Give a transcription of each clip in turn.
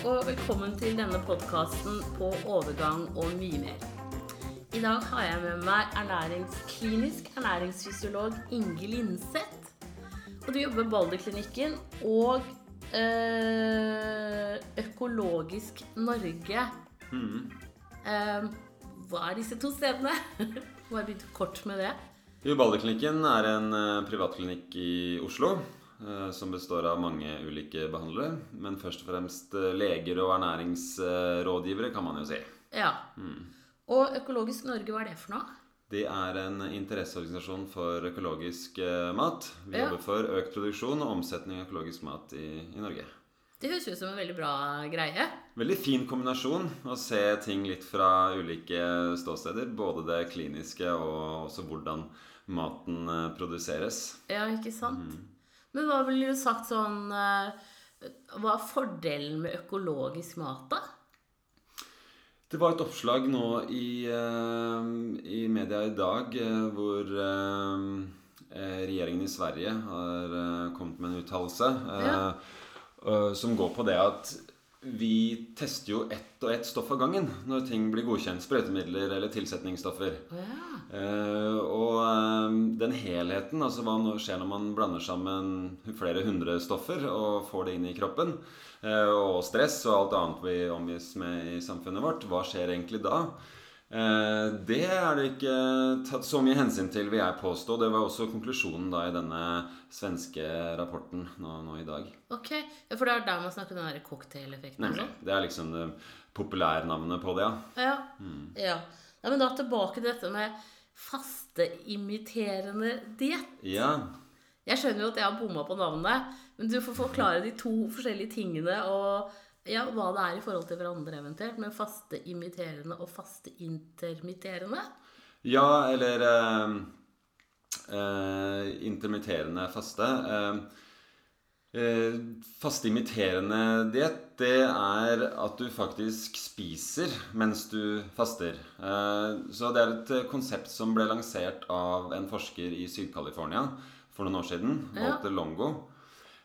og velkommen til denne podkasten på overgang og mye mer. I dag har jeg med meg ernæringsklinisk ernæringsfysiolog Inge Linseth. Og du jobber ved Balderklinikken og øh, Økologisk Norge. Eh, hva er disse to stedene? Bare litt kort med det. Balderklinikken er en eh, privatklinikk i Oslo som består av mange ulike behandlere. Men først og fremst eh, leger og ernæringsrådgivere, kan man jo si. Ja. Og Økologisk Norge, hva er det for noe? Det er en interesseorganisasjon for økologisk eh, mat. Vi Ja. jobber for økt produksjon og omsetning av økologisk mat i, i Norge. Det høres ut som en veldig bra greie. Veldig fin kombinasjon å se ting litt fra ulike ståsteder. Både det kliniske og også hvordan maten eh, produseres. Ja, ikke sant? Men hva ville du sagt sånn eh, Hva er fordelen med økologisk mat, da? Det var et oppslag nå i, eh, i media i dag eh, hvor regjeringen i Sverige har kommet med en uttalelse Ja. som går på det at vi tester jo ett og ett stoff av gangen når ting blir godkjent. Sprøytemidler eller tilsetningsstoffer. Ja. Eh, og eh, den helheten, altså hva skjer når man blander sammen flere hundre stoffer og får det inn i kroppen, eh, og stress og alt annet vi omgis med i samfunnet vårt, hva skjer egentlig da? Eh, det er det ikke tatt så mye hensyn til, vil jeg påstå. Det var også konklusjonen da i denne svenske rapporten nå, nå i dag. Ok, For det er der man snakker om den cocktaileffekten Nemlig. sånn? Det er liksom det populærnavnet på det, ja. Ja. ja. ja. Men da tilbake til dette med fasteimiterende diett. Ja, Jeg skjønner jo at jeg har bomma på navnet, men du får forklare de to forskjellige tingene og ja, hva det er i forhold til hverandre eventuelt, med fasteimiterende og fasteintermitterende. Ja, eller eh, eh, intermitterende faste. Eh, eh, fasteimiterende diett, det er at du faktisk spiser mens du faster. Eh, så det er et konsept som ble lansert av en forsker i Syd-California for noen år siden, Ja. Walter Longo.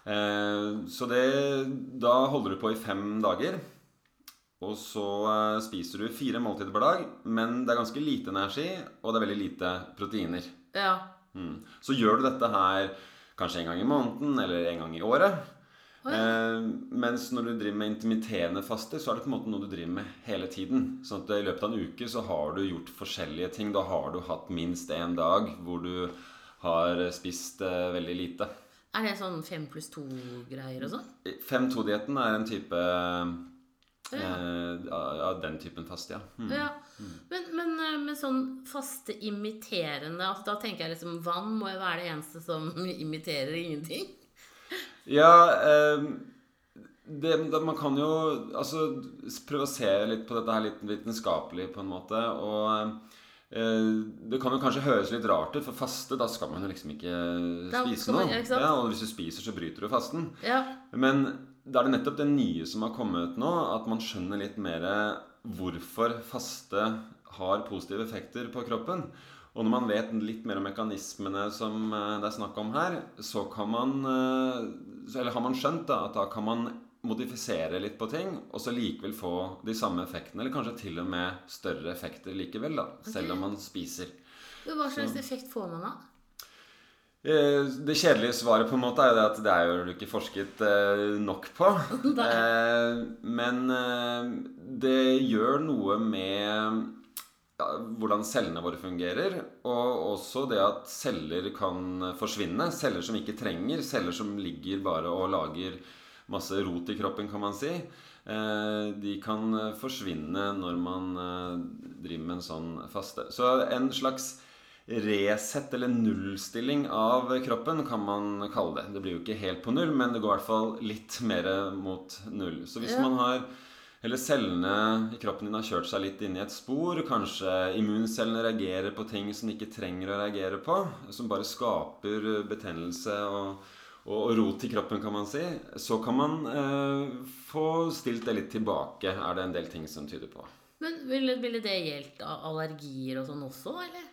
Eh, så det, da holder du på i fem dager. Og så eh, spiser du fire måltider per dag, men det er ganske lite energi, og det er veldig lite proteiner. Ja. Mm. Så gjør du dette her kanskje en gang i måneden eller en gang i året. Ja. Eh, mens når du driver med intermitterende faste, så er det på en måte noe du driver med hele tiden. Sånn at i løpet av en uke så har du gjort forskjellige ting. Da har du hatt minst én dag hvor du har spist eh, veldig lite. Er det sånn fem pluss to-greier og sånn? 5-2-dietten er en type Ja. eh, av den typen faste, ja. Mm. Ja. Men, men eh, med sånn faste imiterende altså Da tenker jeg liksom vann må jo være det eneste som imiterer ingenting. Ja, eh, det, det, man kan jo altså prøve å se litt på dette her litt vitenskapelig på en måte. Og eh, det kan jo kanskje høres litt rart ut, for faste, da skal man jo liksom ikke Da spise noe. Ja, og hvis du spiser, så bryter du fasten. Ja. Men da er det nettopp det nye som har kommet nå, at man skjønner litt mer hvorfor faste har positive effekter på kroppen. Og når man vet litt mer om mekanismene som eh, det er snakk om her, så kan man eh, Eller har man skjønt da, at da kan man modifisere litt på ting, og så likevel få de samme effektene, eller kanskje til og med større effekter likevel, da, selv om man spiser. Hva slags effekt får man da? Eh, Det kjedelige svaret på en måte er jo at det er jo ikke forsket eh, nok på. Eh, Men det gjør noe med hvordan cellene våre fungerer. Og også det at celler kan forsvinne. Celler som ikke trenger. Celler som ligger bare og lager masse rot i kroppen, kan man si. Eh, De kan forsvinne når man eh, driver med en sånn faste. Så en slags Resett eller nullstilling av kroppen kan man kalle det. Det blir jo ikke helt på null, men det går i hvert fall litt mer mot null. Så hvis Ja. man har eller cellene i kroppen din har kjørt seg litt inn i et spor. Kanskje immuncellene reagerer på ting som de ikke trenger å reagere på. Som bare skaper betennelse og, og, rot i kroppen, kan man si. Så kan man eh, få stilt det litt tilbake, er det en del ting som tyder på. Men ville, ville det gjeldt allergier og sånn også, eller?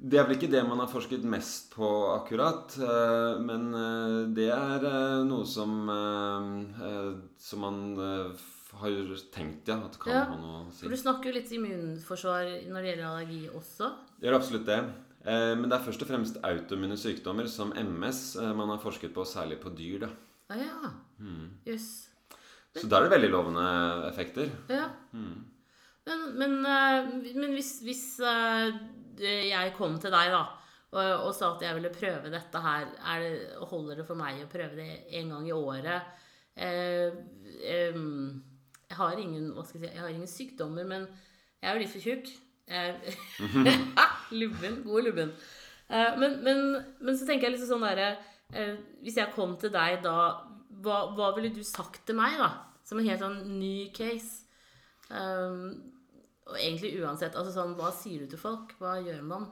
Det er vel ikke det man har forsket mest på akkurat. eh, Men eh, det er eh, noe som, som man har tenkt ja, at kan Ja, ha noe å si. For du snakker jo litt immunforsvar når det gjelder allergi også. Gjør absolutt det. Eh, men det er først og fremst autoimmune sykdommer som MS eh, man har forsket på, særlig på dyr. da. Ah, ja. Mm. Yes. Så da er det veldig lovende effekter. Ja. Mm. Men, men, eh, men hvis, hvis jeg kom til deg da og, og sa at jeg ville prøve dette her, er det, holder det for meg å prøve det en gang i året? Eh, eh, jeg har ingen hva skal jeg si, jeg har ingen sykdommer, men jeg er jo litt for tjukk. Jeg, lubben. God lubben. Eh, men, men, men så tenker jeg liksom sånn derre eh, Hvis jeg kom til deg da, hva, hva ville du sagt til meg, da? Som en helt sånn ny case. Um, og egentlig uansett, altså sånn, hva sier du til folk? Hva gjør man?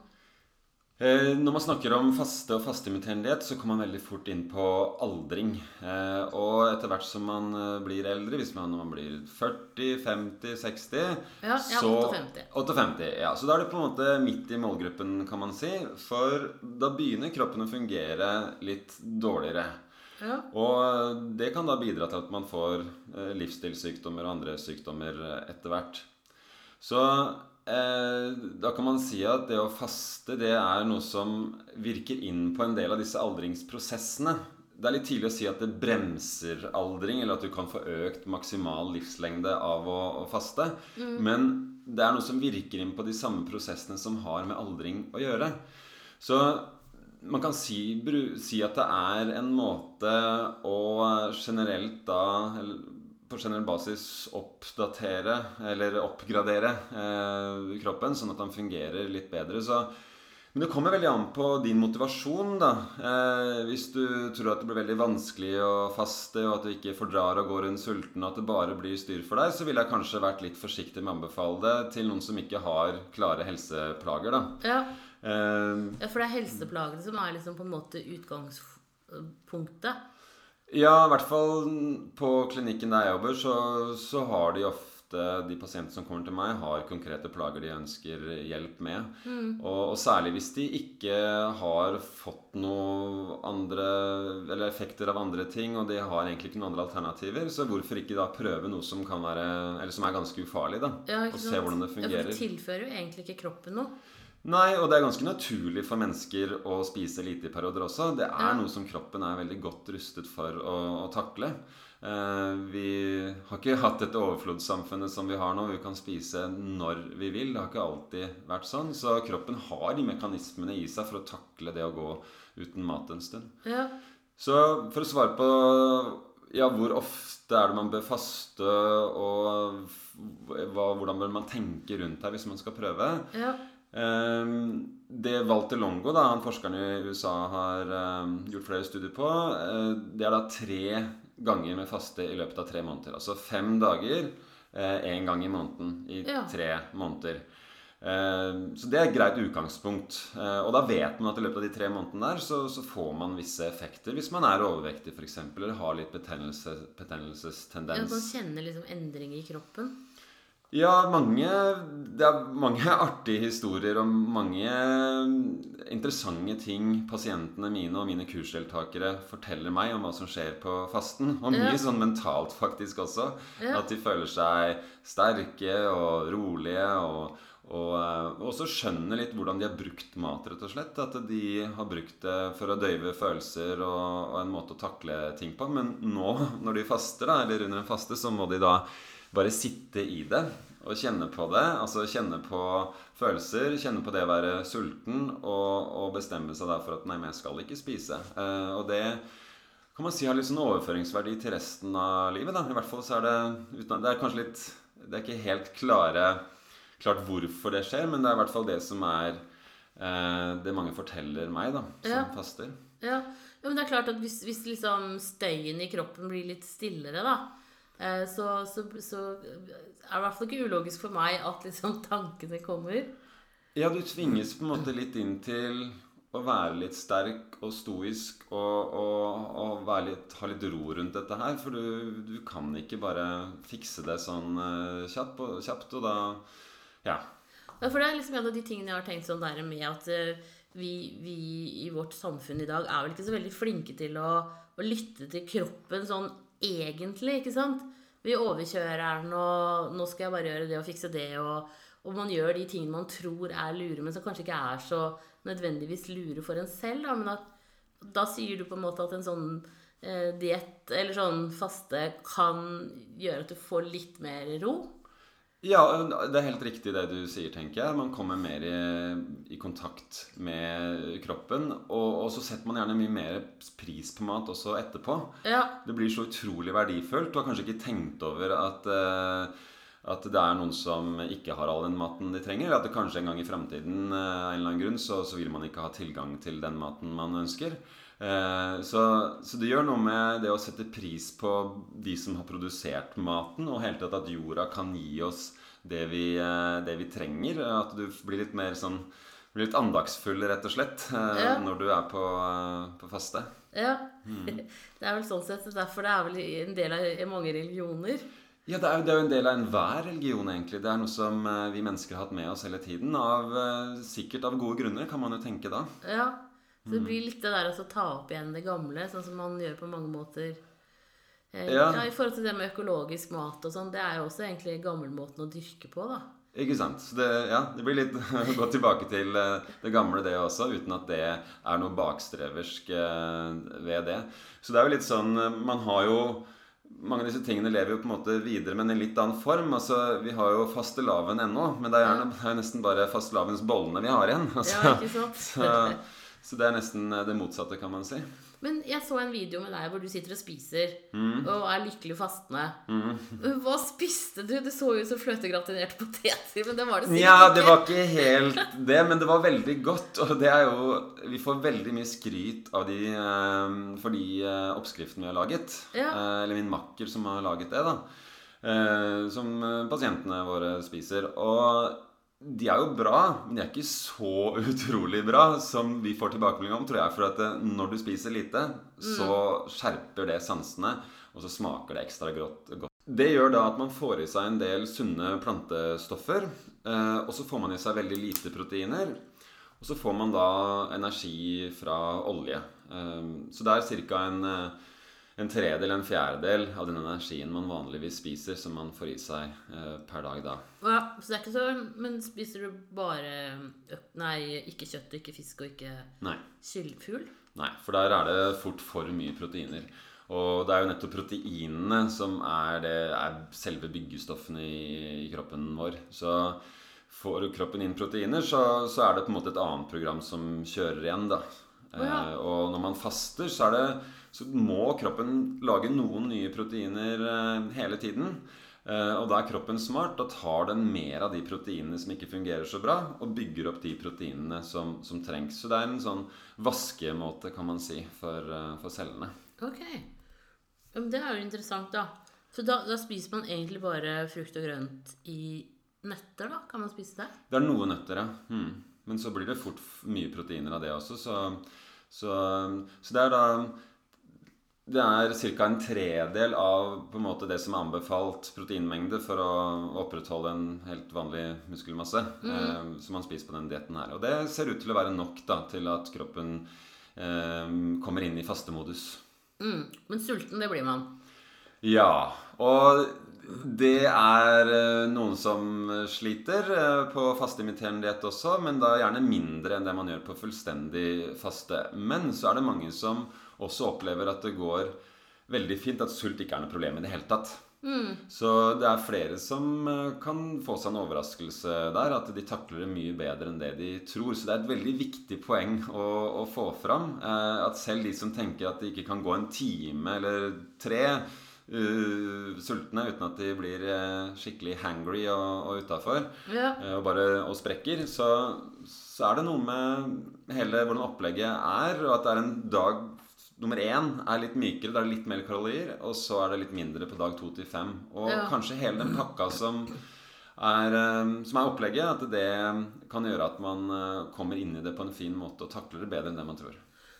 Eh, når man snakker om faste og fasteimiterendighet, så kommer man veldig fort inn på aldring. Eh, og etter hvert som man eh, blir eldre, hvis man, man blir 40, 50, 60 Ja, ja så, 58. 58, ja, Så da er det på en måte midt i målgruppen, kan man si. For da begynner kroppen å fungere litt dårligere. Ja. Og det kan da bidra til at man får livsstilssykdommer og andre sykdommer etter hvert. Så da kan man si at det å faste det er noe som virker inn på en del av disse aldringsprosessene. Det er litt tidlig å si at det bremser aldring, eller at du kan få økt maksimal livslengde av å, å faste. Men det er noe som virker inn på de samme prosessene som har med aldring å gjøre. Så man kan si, si at det er en måte å generelt da eller på generell basis oppdatere eller oppgradere eh, kroppen, sånn at den fungerer litt bedre. Så, men det kommer veldig an på din motivasjon. da. Eh, hvis du tror at det blir veldig vanskelig å faste, og at du ikke fordrar å gå rundt sulten, og at det bare blir styr for deg, så ville jeg kanskje vært litt forsiktig med å anbefale det til noen som ikke har klare helseplager. da. Ja. Eh, ja, for det er helseplagene som er liksom på en måte utgangspunktet. Ja, i hvert fall på klinikken der jeg jobber, så, så har de ofte De pasientene som kommer til meg, har konkrete plager de ønsker hjelp med. Og, og særlig hvis de ikke har fått noe andre Eller effekter av andre ting, og de har egentlig ikke noen andre alternativer, så hvorfor ikke da prøve noe som kan være Eller som er ganske ufarlig, da? Ja, og se hvordan det fungerer. Ja, for det tilfører jo egentlig ikke kroppen noe. Nei, og det er ganske naturlig for mennesker å spise lite i perioder også. Det er noe som kroppen er veldig godt rustet for å, å takle. Eh, vi har ikke hatt dette overflodssamfunnet som vi har nå. Vi kan spise når vi vil. Det har ikke alltid vært sånn. Så kroppen har de mekanismene i seg for å takle det å gå uten mat en stund. Ja. Så for å svare på ja, hvor ofte er det man bør faste, og hva, hvordan bør man tenke rundt her hvis man skal prøve? ja. Ehm, det Walter Longo, da, han forskeren i USA, har ehm, gjort flere studier på, eh, det er da tre ganger med faste i løpet av tre måneder. Altså fem dager én gang i måneden i tre måneder. Ehm, så det er et greit utgangspunkt. Eh, og da vet man at i løpet av de tre månedene der så, så får man visse effekter. Hvis man er overvektig f.eks. eller har litt betennelse, ja betennelsestendens. man kjenner liksom endringer i kroppen. Ja, mange Det er mange artige historier og mange interessante ting pasientene mine og mine kursdeltakere forteller meg om hva som skjer på fasten. Og mye Ja. sånn mentalt faktisk også. Ja. At de føler seg sterke og rolige. og og eh, også skjønner litt hvordan de har brukt mat, rett og slett. At de har brukt det for å døyve følelser og, og en måte å takle ting på. Men nå, når de faster, da, eller under en faste, så må de da bare sitte i det og kjenne på det. Altså kjenne på følelser, kjenne på det å være sulten, og, og bestemme seg da for at nei, men jeg skal ikke spise. Eh, og det kan man si har litt sånn overføringsverdi til resten av livet. da. I hvert fall så er det uten, Det er kanskje litt Det er ikke helt klare klart hvorfor det skjer, men det er i hvert fall det som er eh, det mange forteller meg, da, som Ja. faster. Ja. ja, men det er klart at hvis, hvis liksom støyen i kroppen blir litt stillere, da, så, så, så er det i hvert fall ikke ulogisk for meg at liksom tankene kommer. Ja, du tvinges på en måte litt inn til å være litt sterk og stoisk og, og, og være litt, ha litt ro rundt dette her. For du, du kan ikke bare fikse det sånn eh, kjapt, og, kjapt, og da Ja. Ja, for det er liksom en av de tingene jeg har tenkt sånn der med at eh, vi, vi i vårt samfunn i dag er vel ikke så veldig flinke til å, å lytte til kroppen sånn egentlig, ikke sant? vi overkjører den, og nå skal jeg bare gjøre det og fikse det, og, og man gjør de tingene man tror er lure, men som kanskje ikke er så nødvendigvis lure for en selv. Da, men at, da sier du på en måte at en sånn eh, diett eller sånn faste kan gjøre at du får litt mer ro. Ja, det er helt riktig det du sier, tenker jeg. Man kommer mer i, i kontakt med kroppen. Og, og, så setter man gjerne mye mer pris på mat også etterpå. Ja. Det blir så utrolig verdifullt. Du har kanskje ikke tenkt over at, uh, at det er noen som ikke har all den maten de trenger. Eller at det kanskje en gang i framtiden uh, av en eller annen grunn så, så vil man ikke ha tilgang til den maten man ønsker. Eh, så, så, det gjør noe med det å sette pris på de som har produsert maten, og hele tatt at jorda kan gi oss det vi, eh, det vi trenger. At du blir litt mer sånn blir litt andagsfull, rett og slett, eh, ja. når du er på, på faste. Ja. Mm. Det er vel sånn sett derfor det er vel en del av mange religioner. Ja, det er, det er jo en del av enhver religion, egentlig. Det er noe som vi mennesker har hatt med oss hele tiden. Av, sikkert av gode grunner, kan man jo tenke da. Ja, så det blir litt det der å ta opp igjen det gamle, sånn som man gjør på mange måter. Eh, ja. ja. I forhold til det med økologisk mat og sånn, det er jo også egentlig gammelmåten å dyrke på, da. Ikke sant. Så det, ja, det blir litt å gå tilbake til eh, det gamle, det også, uten at det er noe bakstreversk eh, ved det. Så det er jo litt sånn Man har jo mange av disse tingene lever jo på en måte videre, men i litt annen form. Altså, Vi har jo fastelavn ennå, men det er, jo nesten bare fastelavnsbollene vi har igjen. Altså, ja, ikke sant? så, så det er nesten eh, det motsatte, kan man si. Men jeg så en video med deg hvor du sitter og spiser mm. og er lykkelig fastende. Mm. Hva spiste du? Det så jo ut som fløtegratinerte poteter. Men det var det sikkert ja, ikke. det var ikke helt det, men det var veldig godt. Og det er jo Vi får veldig mye skryt av de eh, for de eh, oppskriftene vi har laget. Ja. Eller min makker som har laget det, da. Som pasientene våre spiser. Og de er jo bra, men de er ikke så utrolig bra som vi får tilbakemelding om, tror jeg. For at eh, når du spiser lite, så mm. skjerper det sansene, og så smaker det ekstra godt. Det gjør da at man får i seg en del sunne plantestoffer. Eh, og så får man i seg veldig lite proteiner. Og så får man da energi fra olje. Eh, så det er ca. en en tredel, en fjerdedel av den energien man vanligvis spiser, som man får i seg eh, per dag da. Ja, så det er ikke så Men spiser du bare Nei, ikke kjøtt og ikke fisk og ikke nei. Nei, for der er det fort for mye proteiner. Og det er jo nettopp proteinene som er, det, er selve byggestoffene i, i, kroppen vår. Så får kroppen inn proteiner, så, så, er det på en måte et annet program som kjører igjen, da. Oh, ja. eh, og når man faster, så er det så må kroppen lage noen nye proteiner eh, hele tiden. Eh, og da er kroppen smart. Da tar den mer av de proteinene som ikke fungerer så bra, og bygger opp de proteinene som, som trengs. Så det er en sånn vaskemåte, kan man si, for, eh, for cellene. Ok. Det er jo interessant, da. Så da, da, spiser man egentlig bare frukt og grønt i nøtter, da? Kan man spise det? Det er noen nøtter, ja. Hmm. Men så blir det fort mye proteiner av det også, så, så, så det er da det er ca. en tredel av på en måte, det som er anbefalt proteinmengde for å opprettholde en helt vanlig muskelmasse mm. eh, som man spiser på den dietten her. Og det ser ut til å være nok da, til at kroppen eh, kommer inn i fastemodus. Mm. Men sulten, det blir man? Ja. Og det er eh, noen som sliter eh, på fasteimiterende diett også, men da gjerne mindre enn det man gjør på fullstendig faste. Men så er det mange som også opplever at det går veldig fint, at sult ikke er noe problem i det hele tatt. Mm. Så det er flere som eh, kan få seg en overraskelse der. At de takler det mye bedre enn det de tror. Så det er et veldig viktig poeng å, å få fram. Eh, at selv de som tenker at de ikke kan gå en time eller tre uh, sultne uten at de blir uh, skikkelig hangry og, og utafor ja. uh, og bare og sprekker, så, så er det noe med hele hvordan opplegget er, og at det er en dag nummer én er litt mykere, da er det litt mer kalorier. Og så er det litt mindre på dag to til fem. Og ja. kanskje hele den pakka som er, eh, som er opplegget, at det kan gjøre at man eh, kommer inn i det på en fin måte og takler det bedre enn det man tror.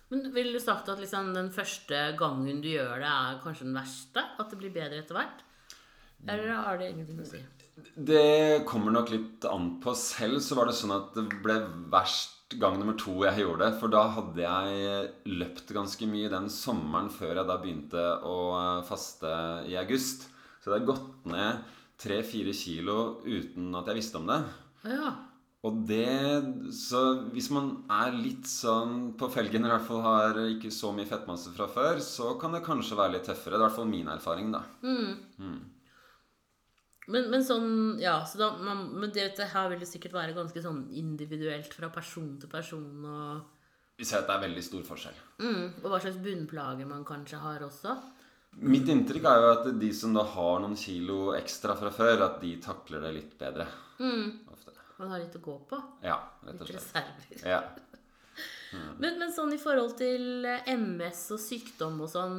Men Ville du sagt at liksom den første gangen du gjør det, er kanskje den verste? At det blir bedre etter hvert? Eller har det ingenting å si? Det kommer nok litt an på. Selv så var det sånn at det ble verst gang nummer to jeg gjorde det. For da hadde jeg løpt ganske mye den sommeren før jeg da begynte å eh, faste i august. Så det har gått ned 3-4 kilo uten at jeg visste om det. Ja. Og det Så hvis man er litt sånn på felgen, i hvert fall har ikke så mye fettmasse fra før, så kan det kanskje være litt tøffere. Det er i hvert fall min erfaring, da. Men, men sånn, ja, så da, man, men det, det her vil det sikkert være ganske sånn individuelt fra person til person. Og, Vi ser at det er veldig stor forskjell. mm, og hva slags bunnplager man kanskje har også. Mitt inntrykk er jo at de som da har noen kilo ekstra fra før, at de takler det litt bedre. Ofte. Man har litt å gå på. Ja, rett og Litt slett. reserver. Ja. Men, men sånn i forhold til MS og sykdom og sånn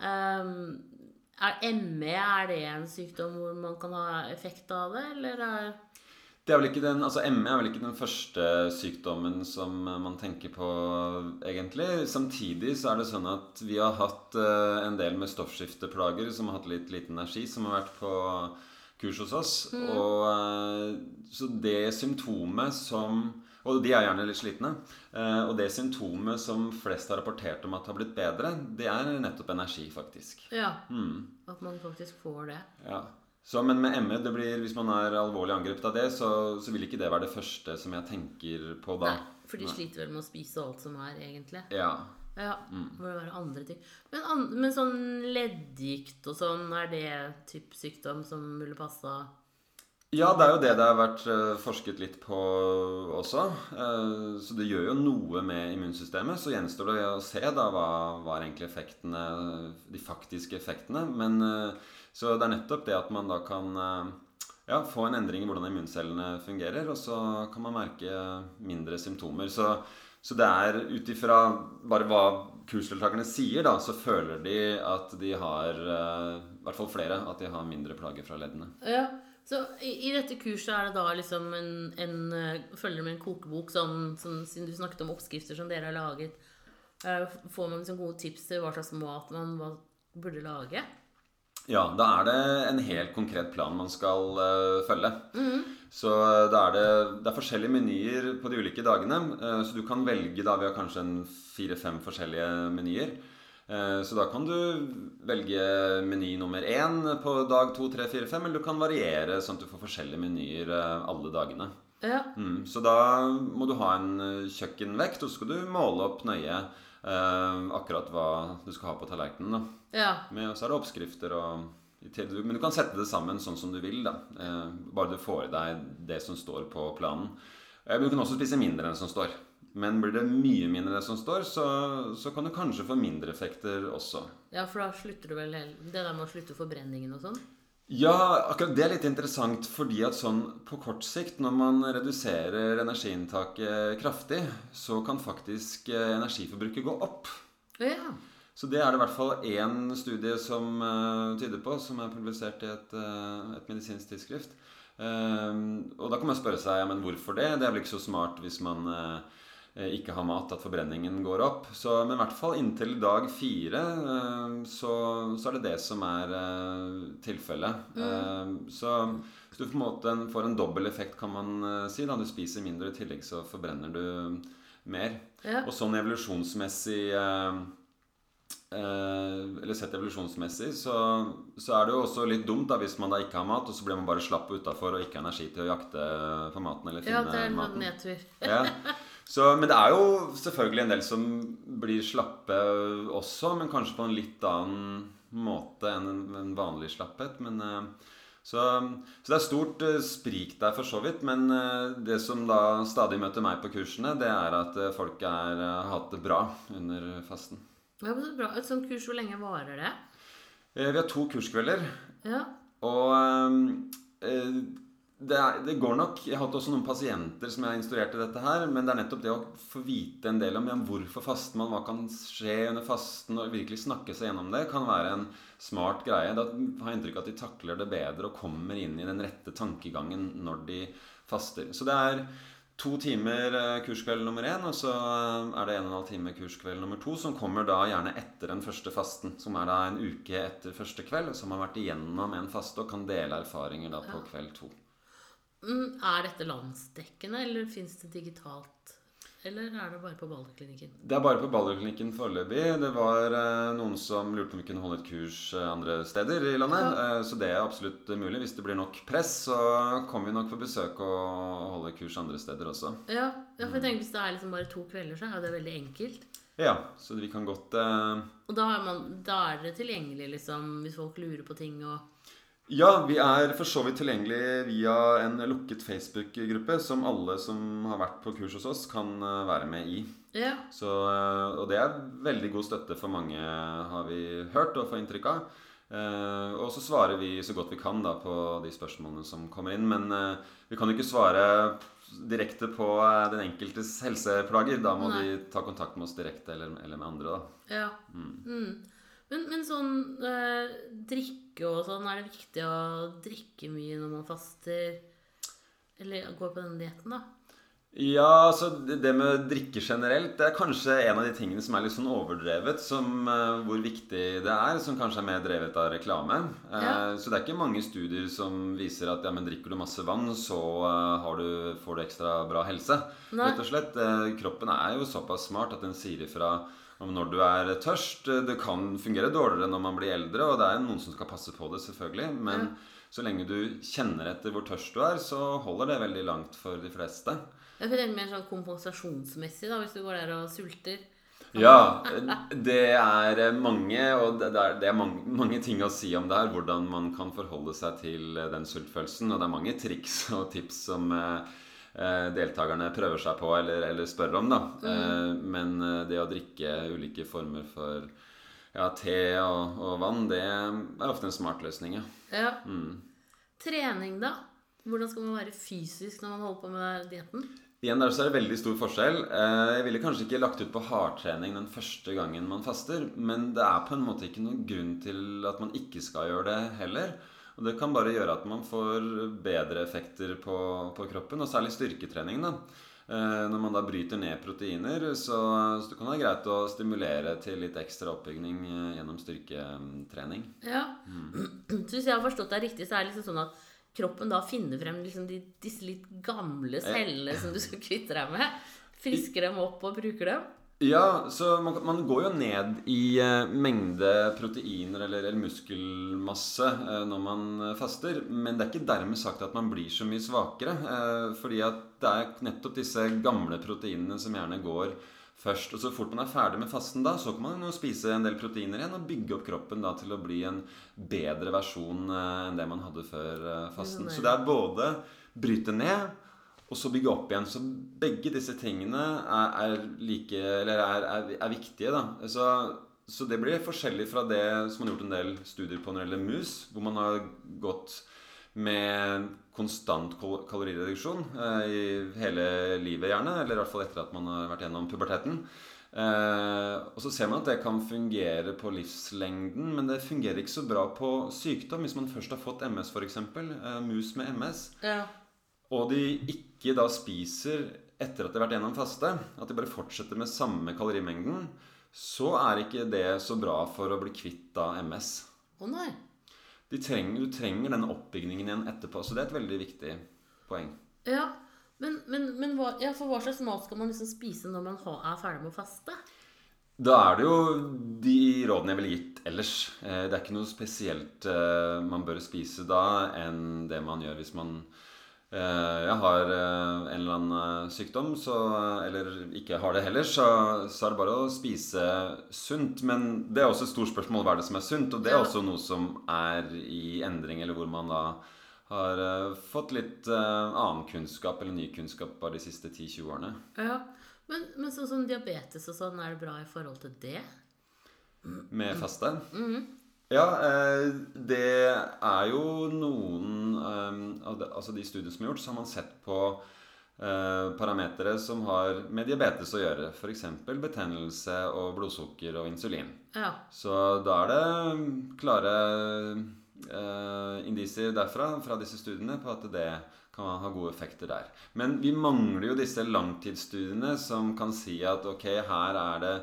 ehm, er ME er det en sykdom hvor man kan ha effekt av det, eller er Det er vel ikke den, altså ME er vel ikke den første sykdommen som man tenker på, egentlig. Samtidig så er det sånn at vi har hatt eh, en del med stoffskifteplager som har hatt litt liten energi, som har vært på kurs hos oss. Og, eh, så det symptomet som Og de er gjerne litt slitne. eh, Og det symptomet som flest har rapportert om at har blitt bedre, det er nettopp energi, faktisk. Ja. At man faktisk får det. Ja. Så, men med ME, det blir, hvis man er alvorlig angrepet av det, så, så vil ikke det være det første som jeg tenker på da. Nei, for de sliter vel med å spise alt som er, egentlig. Ja. Ja, må det være andre ting. Men, an, men sånn leddgikt og sånn, er det type sykdom som ville passa ja, det er jo det det har vært eh, forsket litt på også. Eh, så det gjør jo noe med immunsystemet. Så gjenstår det å se da hva, var egentlig effektene, de faktiske effektene. Men, eh, så det er nettopp det at man da kan ja, få en endring i hvordan immuncellene fungerer, og så kan man merke mindre symptomer. Så, så det er ut ifra bare hva kursdeltakerne sier, da, så føler de at de har, i hvert fall flere, at de har mindre plager fra leddene. Ja, så i, i dette kurset er det da liksom en, en eh, Følger med en kokebok, sånn, sånn, siden du snakket om oppskrifter som dere har laget. eh, får man liksom gode tips til hva slags mat man burde lage? Ja, da er det en helt konkret plan man skal uh, følge. Så eh, da er det, det er forskjellige menyer på de ulike dagene. Uh, så du kan velge da Vi har kanskje en fire-fem forskjellige menyer. Eh, så da kan du velge meny nummer én på dag to, tre, fire, fem. Eller du kan variere sånn at du får forskjellige menyer eh, alle dagene. Ja. Mm, så da må du ha en eh, kjøkkenvekt, og så skal du måle opp nøye eh, akkurat hva du skal ha på tallerkenen. ja. Med, og så er det oppskrifter og Men du kan sette det sammen sånn som du vil. eh, Bare du får i deg det som står på planen. Men du kan også spise mindre enn det som står. Men blir det mye mindre det som står, så, så kan du kanskje få mindre effekter også. ja, for da slutter du vel Det der med å slutte forbrenningen og sånn? Ja, akkurat det er litt interessant, fordi at sånn på kort sikt, når man reduserer energiinntaket kraftig, så kan faktisk eh, energiforbruket gå opp. Ja. Så det er det i hvert fall én studie som uh, tyder på, som er publisert i et, uh, et medisinsk tidsskrift. Eh, og da kan man spørre seg ja, men hvorfor det. Det er vel ikke så smart hvis man eh, ikke har mat, at forbrenningen går opp. Så, men i hvert fall inntil dag fire eh, så, så er det det som er eh, tilfellet. Mm. så, hvis du på en måte får en dobbel effekt, kan man eh, si. Da du spiser mindre, i tillegg så forbrenner du mer. Ja. Og sånn evolusjonsmessig eh, eh, Eller sett evolusjonsmessig, så, så er det jo også litt dumt da hvis man da ikke har mat, og så blir man bare slapp utafor og ikke har energi til å jakte på maten eller finne ja, det er en maten. nedtur. Ja. Så, men det er jo selvfølgelig en del som blir slappe også, men kanskje på en litt annen måte enn en, vanlig slapphet. Men, eh, så, så det er stort eh, sprik der for så vidt. Men eh, det som da stadig møter meg på kursene, det er at folk har hatt det bra under fasten. Ja, men så bra. Et sånt kurs, hvor lenge varer det? Vi har to kurskvelder. Ja. Og det, er, det går nok Jeg har hatt også noen pasienter som jeg har instruert i dette her. Men det er nettopp det å få vite en del om ja, hvorfor faster man, hva kan skje under fasten, og virkelig snakke seg gjennom det, kan være en smart greie. Da har jeg inntrykk av at de takler det bedre og kommer inn i den rette tankegangen når de faster. Så det er to timer eh, kurskveld nummer én, og så eh, er det en og en halv time kurskveld nummer to, som kommer da gjerne etter den første fasten, som er da en uke etter første kveld, som har vært igjennom en faste og kan dele erfaringer da på kveld to. Mm, er dette landsdekkende, eller fins det digitalt? eller er det bare på Balderklinikken? Det er bare på Balderklinikken foreløpig. Det var eh, noen som lurte på om vi kunne holde et kurs eh, andre steder i landet. Ja. Eh, så det er absolutt mulig. Hvis det blir nok press, så kommer vi nok på besøk og holde kurs andre steder også. Ja, ja for jeg tenker hvis det er liksom bare to kvelder, så er det veldig enkelt. Ja, så vi kan godt eh, Og da er, man, da er dere tilgjengelig liksom, hvis folk lurer på ting og Ja, vi er for så vidt tilgjengelig via en lukket Facebook-gruppe som alle som har vært på kurs hos oss, kan eh, være med i. Ja. Så, eh, og det er veldig god støtte for mange, har vi hørt og får inntrykk av. Eh, og så svarer vi så godt vi kan da på de spørsmålene som kommer inn. Men eh, vi kan jo ikke svare direkte på eh, den enkeltes helseplager. Da må Nei. de ta kontakt med oss direkte eller, eller med andre. da. ja. Mm. Men, men sånn eh, drikke og sånn, er det viktig å drikke mye når man faster? Eller går på den dietten, da? Ja, altså det med drikke generelt Det er kanskje en av de tingene som er litt sånn overdrevet. Som uh, hvor viktig det er. Som kanskje er mer drevet av reklame. Uh, Ja. Så det er ikke mange studier som viser at ja, men drikker du masse vann, så uh, har du, får du ekstra bra helse. Nei. Rett og slett. Kroppen er jo såpass smart at den sier ifra når du er tørst. Eh, Det kan fungere dårligere når man blir eldre, og det er noen som skal passe på det, selvfølgelig. Men så lenge du kjenner etter hvor tørst du er, så holder det veldig langt for de fleste. Jeg tenker mer sånn kompensasjonsmessig, da, hvis du går der og sulter. Ja, det er mange, og det er, det er mange, mange ting å si om det her. Hvordan man kan forholde seg til den sultfølelsen. Og det er mange triks og tips som eh, eh, deltakerne prøver seg på eller, eller spør om. da. Mm. men eh, det å drikke ulike former for ja, te og, og vann, det er ofte en smart løsning. Ja. Ja. Trening, da? Hvordan skal man være fysisk når man holder på med dietten? Igjen der så er det veldig stor forskjell. Eh, Jeg ville kanskje ikke lagt ut på hardtrening den første gangen man faster, men det er på en måte ikke noen grunn til at man ikke skal gjøre det heller. Og det kan bare gjøre at man får bedre effekter på, på kroppen, og særlig styrketrening. da. Eh, Når man da bryter ned proteiner, så, så kan det være greit å stimulere til litt ekstra oppbygging eh, gjennom styrketrening. Ja. Så hvis jeg har forstått deg riktig, så er det liksom sånn at kroppen da finner frem liksom de, disse litt gamle cellene som du skal kvitte deg med. Frisker dem opp og bruker dem. Ja, så man, man går jo ned i eh, mengde proteiner eller, eller muskelmasse eh, når man eh, faster. Men det er ikke dermed sagt at man blir så mye svakere. Eh, fordi at det er nettopp disse gamle proteinene som gjerne går først. Og så fort man er ferdig med fasten da, så kan man jo spise en del proteiner igjen og bygge opp kroppen da til å bli en bedre versjon eh, enn det man hadde før eh, fasten. Så det er både bryte ned og så bygge opp igjen. Så begge disse tingene er, er like er, er viktige, da. Så, så det blir forskjellig fra det som man har gjort en del studier på når det gjelder mus, hvor man har gått med konstant kalorireduksjon eh, i hele livet, gjerne. Eller i hvert fall etter at man har vært gjennom puberteten. Eh, og så ser man at det kan fungere på livslengden, men det fungerer ikke så bra på sykdom. Hvis man først har fått MS, f.eks. Eh, mus med MS Ja. Og de ikke da spiser etter at de har vært gjennom faste, at de bare fortsetter med samme kalorimengden, så er ikke det så bra for å bli kvitt da MS. Å nei. De trenger, du trenger den oppbyggingen igjen etterpå, så det er et veldig viktig poeng. Ja. Men, men, men hva, ja, for hva slags mat skal man liksom spise når man er ferdig med å faste? Da er det jo de rådene jeg ville gitt ellers. Eh, Det er ikke noe spesielt eh, man bør spise da enn det man gjør hvis man eh, ja, har eh, en eller annen eh, sykdom, så, eller ikke har det heller, så, så er det bare å spise sunt. Men det er også et stort spørsmål hva er det som er sunt, og det er også noe som er i endring, eller hvor man da har fått litt annen kunnskap eller ny kunnskap bare de siste 10-20 årene. Ja. Men, men sånn som diabetes og sånn, er det bra i forhold til det? Med faste? Ja, eh, det er jo noen eh, av de, Altså de studiene som er gjort, så har man sett på eh, parametere som har med diabetes å gjøre. F.eks. betennelse og blodsukker og insulin. Ja. Så da er det klare eh, indisier derfra, fra disse studiene, på at det kan ha gode effekter der. Men vi mangler jo disse langtidsstudiene som kan si at ok, her er det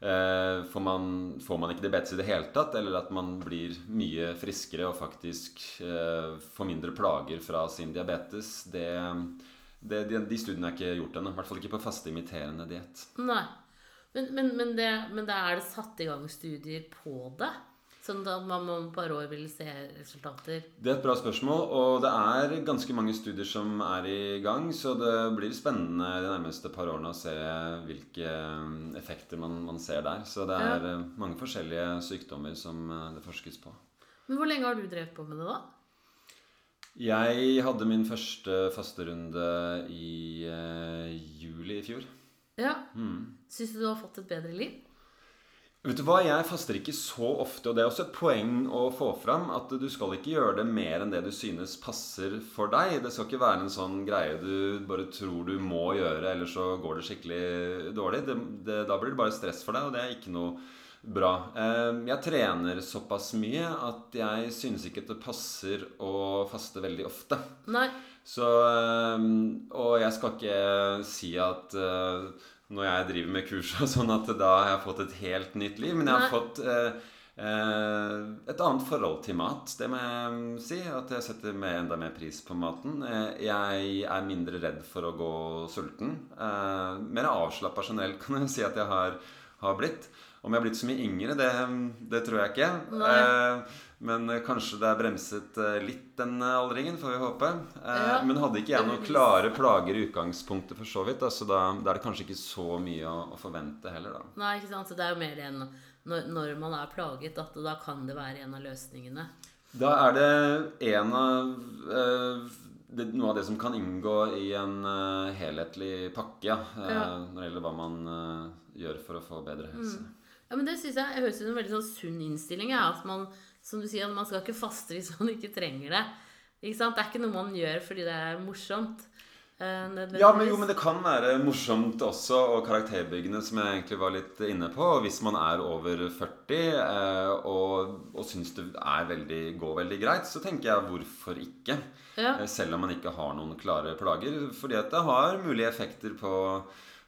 får, man, får man ikke diabetes i det hele tatt, eller at man blir mye friskere og faktisk eh, får mindre plager fra sin diabetes. Det, det, de, de studiene er ikke gjort ennå. I hvert fall ikke på faste imiterende diett. Nei. Men, men, men, men det er det satt i gang studier på det? Sånn at man om et par år vil se resultater? Det er et bra spørsmål, og det er ganske mange studier som er i gang. Så det blir spennende de nærmeste par årene å se hvilke effekter man, man ser der. Så det er ja. mange forskjellige sykdommer som det forskes på. Men hvor lenge har du drevet på med det, da? Jeg hadde min første fasterunde i uh, juli i fjor. Ja. Mm. Syns du du har fått et bedre liv? Vet du hva, Jeg faster ikke så ofte, og det er også et poeng å få fram at du skal ikke gjøre det mer enn det du synes passer for deg. Det skal ikke være en sånn greie du bare tror du må gjøre, eller så går det skikkelig dårlig. Det, det, da blir det bare stress for deg, og det er ikke noe bra. Ehm, jeg trener såpass mye at jeg synes ikke det passer å faste veldig ofte. Nei. Så ehm, Og jeg skal ikke si at eh, når jeg driver med kurs sånn, at da har jeg fått et helt nytt liv. Men jeg har Nei. fått eh, eh, et annet forhold til mat. Det må jeg si. At jeg setter med enda mer pris på maten. jeg er mindre redd for å gå sulten. mer avslappa generelt, kan jeg si at jeg har, har blitt. Om jeg har blitt så mye yngre, det, det tror jeg ikke. Eh, men kanskje det er bremset eh, litt, den aldringen, får vi håpe. Eh, ja, men hadde ikke jeg noen klare plager i utgangspunktet, for så vidt, da, så da, da, er det kanskje ikke så mye å, å, forvente heller, da. Nei, ikke sant. Så det er jo mer enn når, når man er plaget, at da kan det være en av løsningene. Da er det en av øh, det, noe av det som kan inngå i en uh, helhetlig pakke ja, uh, ja. når det gjelder hva man uh, gjør for å få bedre helse. Mm. Ja, men det synes jeg, jeg høres ut som en veldig sånn sunn innstilling. Ja. At man, som du sier, man skal ikke faste hvis man ikke trenger det. Ikke sant? Det er ikke noe man gjør fordi det er morsomt. Uh, ja, men, jo, men det kan være morsomt også, og karakterbyggende, som jeg egentlig var litt inne på. Hvis man er over 40 uh, og, og syns det veldig, går veldig greit, så tenker jeg hvorfor ikke? Ja. Uh, selv om man ikke har noen klare plager. Fordi at det har mulige effekter på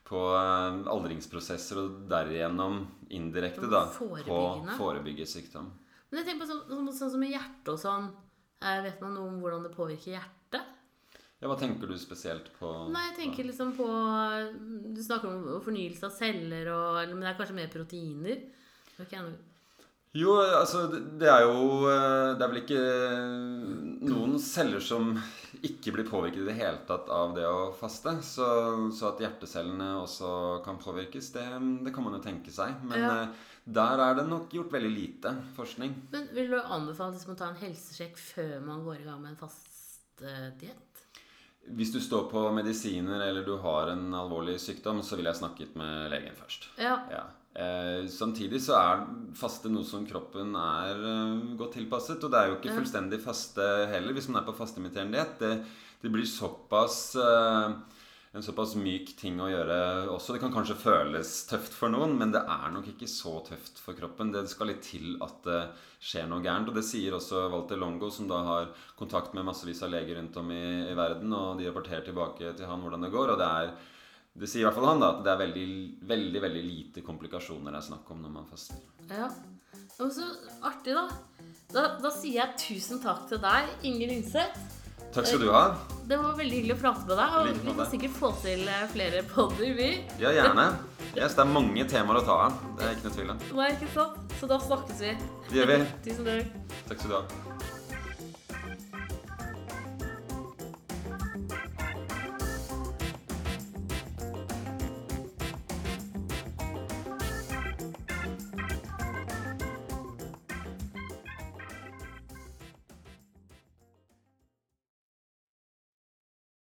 på eh, aldringsprosesser og derigjennom indirekte da, på forebygge sykdom. Men jeg tenker på sånn, sånn som i hjertet og sånn. Eh, vet man noe om hvordan det påvirker hjertet? Ja, Hva tenker du spesielt på? Nei, jeg tenker liksom på Du snakker om fornyelse av celler, og, men det er kanskje mer proteiner? Okay, jo, altså det er jo eh, Det er vel ikke noen celler som ikke blir påvirket i det hele tatt av det å faste. Så, så at hjertecellene også kan påvirkes, det, det, kan man jo tenke seg. Men ja. Eh, der er det nok gjort veldig lite forskning. Men Vil du anbefale liksom å ta en helsesjekk før man går i gang med en fastdiett? Hvis du står på medisiner eller du har en alvorlig sykdom, så ville jeg snakket med legen først. Ja. ja. Eh, samtidig så er faste noe som kroppen er eh, godt tilpasset. Og det er jo ikke fullstendig faste heller hvis man er på fasteimiterende diett. Det, det, blir såpass eh, en såpass myk ting å gjøre også. Det kan kanskje føles tøft for noen, men det er nok ikke så tøft for kroppen. Det skal litt til at det skjer noe gærent. Og det sier også Walter Longo, som da har kontakt med massevis av leger rundt om i, i verden. Og de rapporterer tilbake til han hvordan det går. Og det er det sier i hvert fall han da, at det er veldig, veldig veldig lite komplikasjoner det er snakk om når man faster. Ja, og så artig, da. da. Da sier jeg tusen takk til deg, Inger Linseth. Takk skal du ha. Det var veldig hyggelig å prate med deg. Og vi kan sikkert få til eh, flere podder, vi. Ja, gjerne. Yes, det er mange temaer å ta av. Det er ikke noe tvil om. Nei, ikke sant? Så da snakkes vi. Det gjør vi. Tusen takk. Takk skal du ha.